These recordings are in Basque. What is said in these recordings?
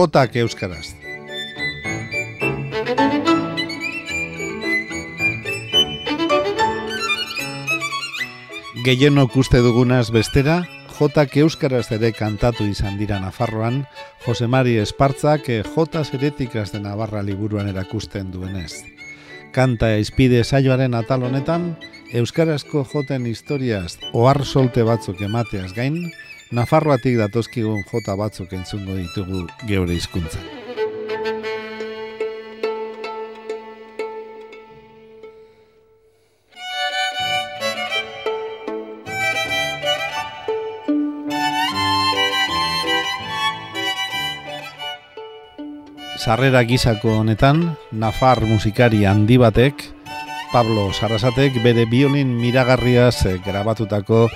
Jotak Euskaraz. Gehienok uste dugunaz bestera, Jotak Euskaraz ere kantatu izan dira Nafarroan, Jose Mari Espartzak eh, Jota Zeretikaz de Navarra liburuan erakusten duenez. Kanta izpide saioaren atal honetan, Euskarazko joten historiaz ohar solte batzuk emateaz gain, Nafarroatik datozkigun jota batzuk entzungo ditugu geure hizkuntzan. sarrera gizako honetan, Nafar musikari handi batek, Pablo Sarasatek bere biolin miragarriaz grabatutako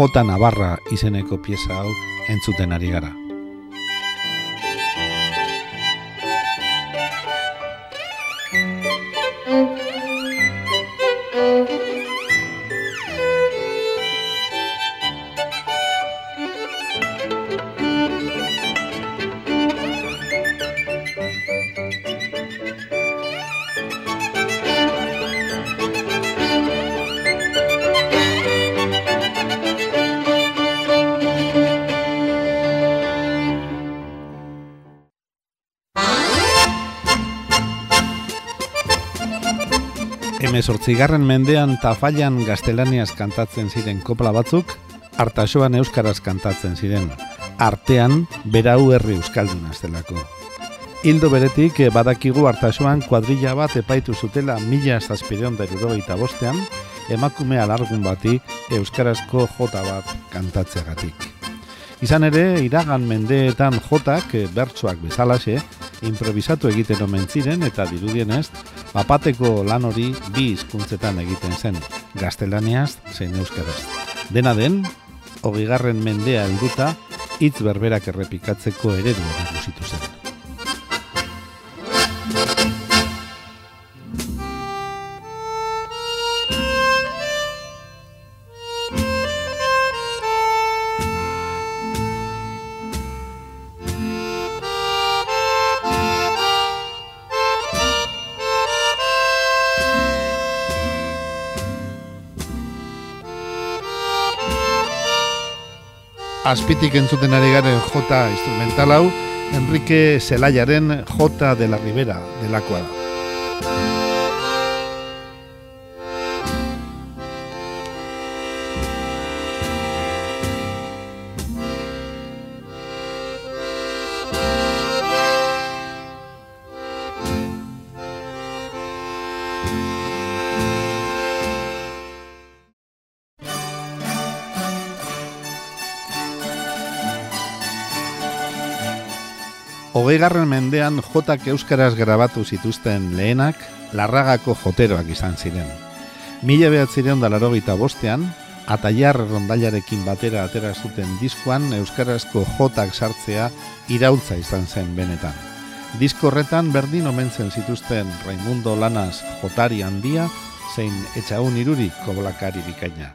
J. Navarra izeneko pieza hau entzuten ari gara. Emezortzigarren mendean tafaian gaztelaniaz kantatzen ziren kopla batzuk, hartasoan euskaraz kantatzen ziren, artean berau herri euskaldun aztelako. Hildo beretik eh, badakigu hartasoan kuadrilla bat epaitu zutela mila zazpireon deruro eta bostean, emakume alargun bati euskarazko jota bat kantatzeagatik. Izan ere, iragan mendeetan jotak eh, bertsoak bezalaxe, improvisatu egiten omen ziren eta dirudienez, papateko lan hori bi hizkuntzetan egiten zen, gaztelaniaz zein euskaraz. Dena den, hogigarren mendea helduta, hitz berberak errepikatzeko eredu nagusitu zen. Azpitik entzuten ari garen jota instrumental hau, Enrique Zelaiaren jota de la Ribera delakoa da. Hogeigarren mendean jotak euskaraz grabatu zituzten lehenak, larragako joteroak izan ziren. Mila behatzireon dalaro gita bostean, ataiar rondailarekin batera atera zuten diskoan euskarazko jotak sartzea irautza izan zen benetan. Disko horretan berdin omentzen zituzten Raimundo Lanas jotari handia, zein etxaun iruri koblakari bikaina.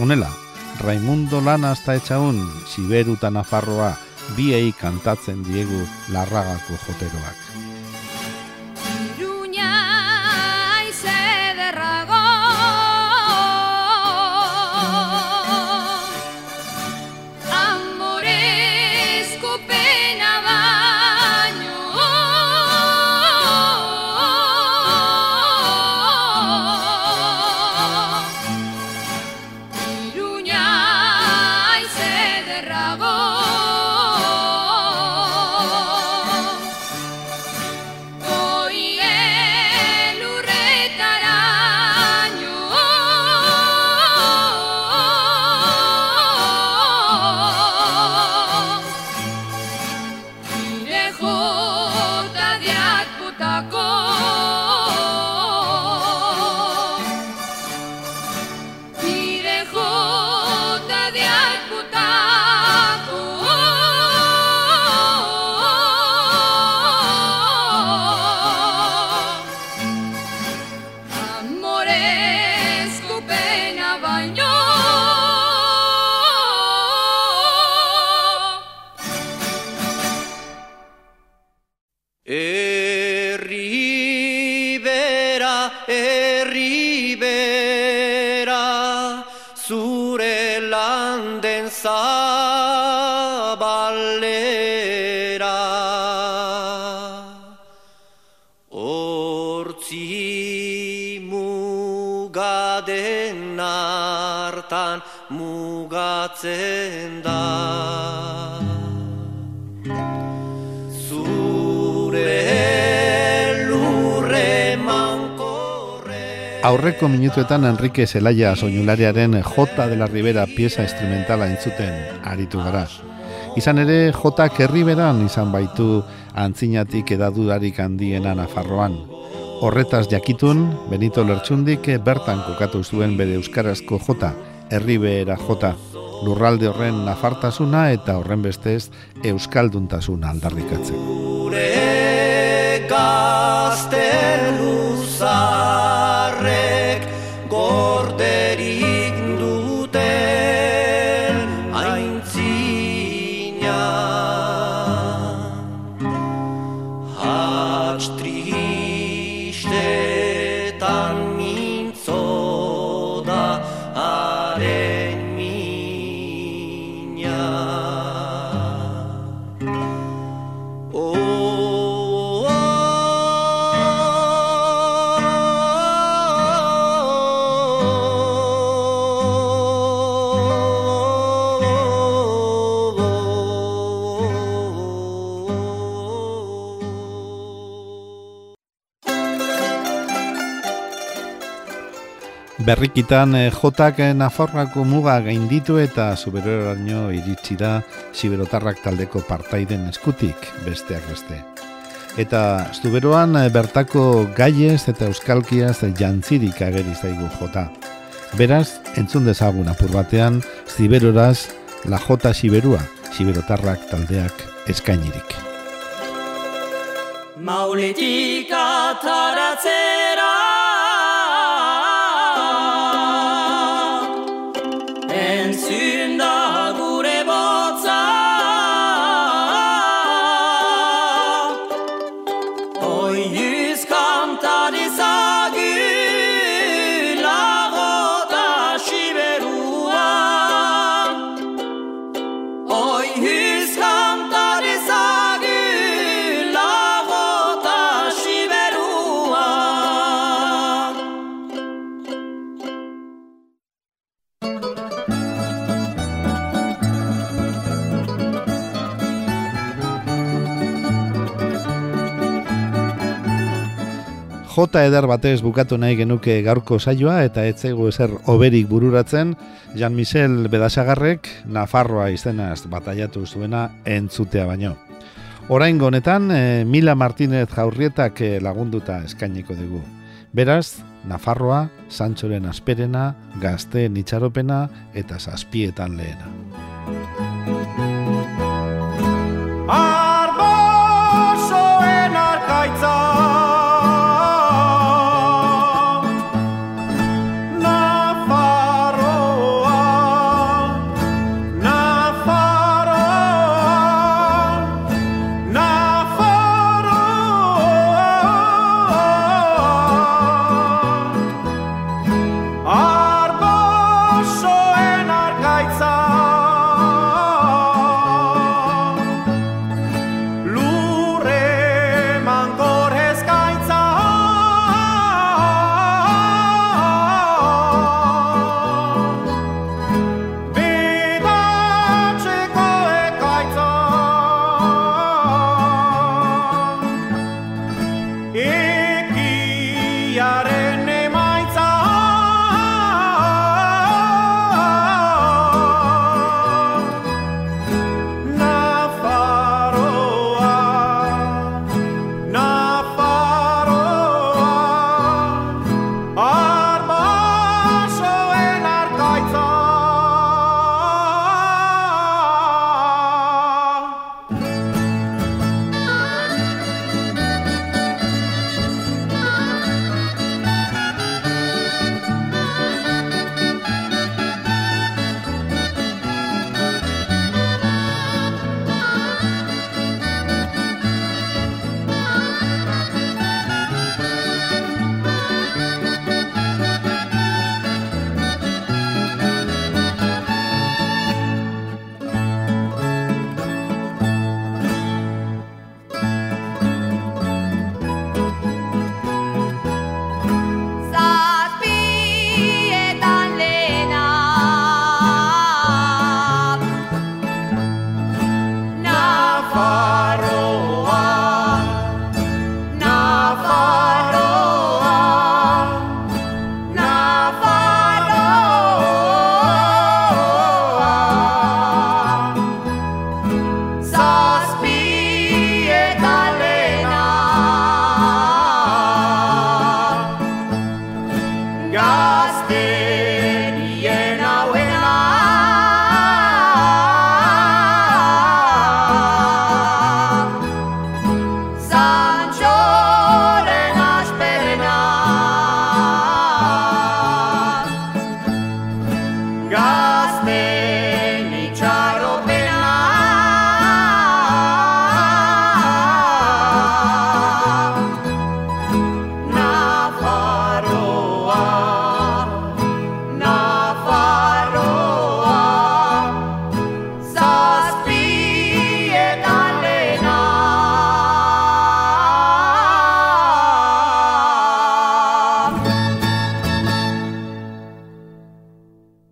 Unela, Raimundo Lanas eta etxaun, Siberu Nafarroa, biei kantatzen diegu larragako joteroak. Mugatzen da Aurreko minutuetan Enrique Zelaya soinulariaren J de la Ribera pieza instrumentala entzuten aritu gara. Izan ere J Kerriberan izan baitu antzinatik edadudarik handiena Nafarroan. Horretaz jakitun, Benito Lertxundik bertan kokatu zuen bere euskarazko J, Herribera J, lurralde horren nafartasuna eta horren bestez euskalduntasuna aldarrikatzen. Gure Berrikitan eh, jotak eh, Nafarroako muga gainditu eta zuberoraino iritsi da Siberotarrak taldeko partaiden eskutik besteak beste. Eta zuberoan eh, bertako gaiez eta euskalkiaz jantzirik ageri zaigu jota. Beraz, entzun dezagun apur batean, ziberoraz, la jota siberua, siberotarrak taldeak eskainirik. Mauletik ataratzera synder J eder batez bukatu nahi genuke gaurko saioa eta etzego ezer oberik bururatzen Jean Michel Bedasagarrek Nafarroa izenaz bataiatu zuena entzutea baino. Orain honetan e, Mila Martínez jaurrietak eh, lagunduta eskainiko dugu. Beraz, Nafarroa, Santxoren asperena, gazte nitxaropena eta zazpietan lehena.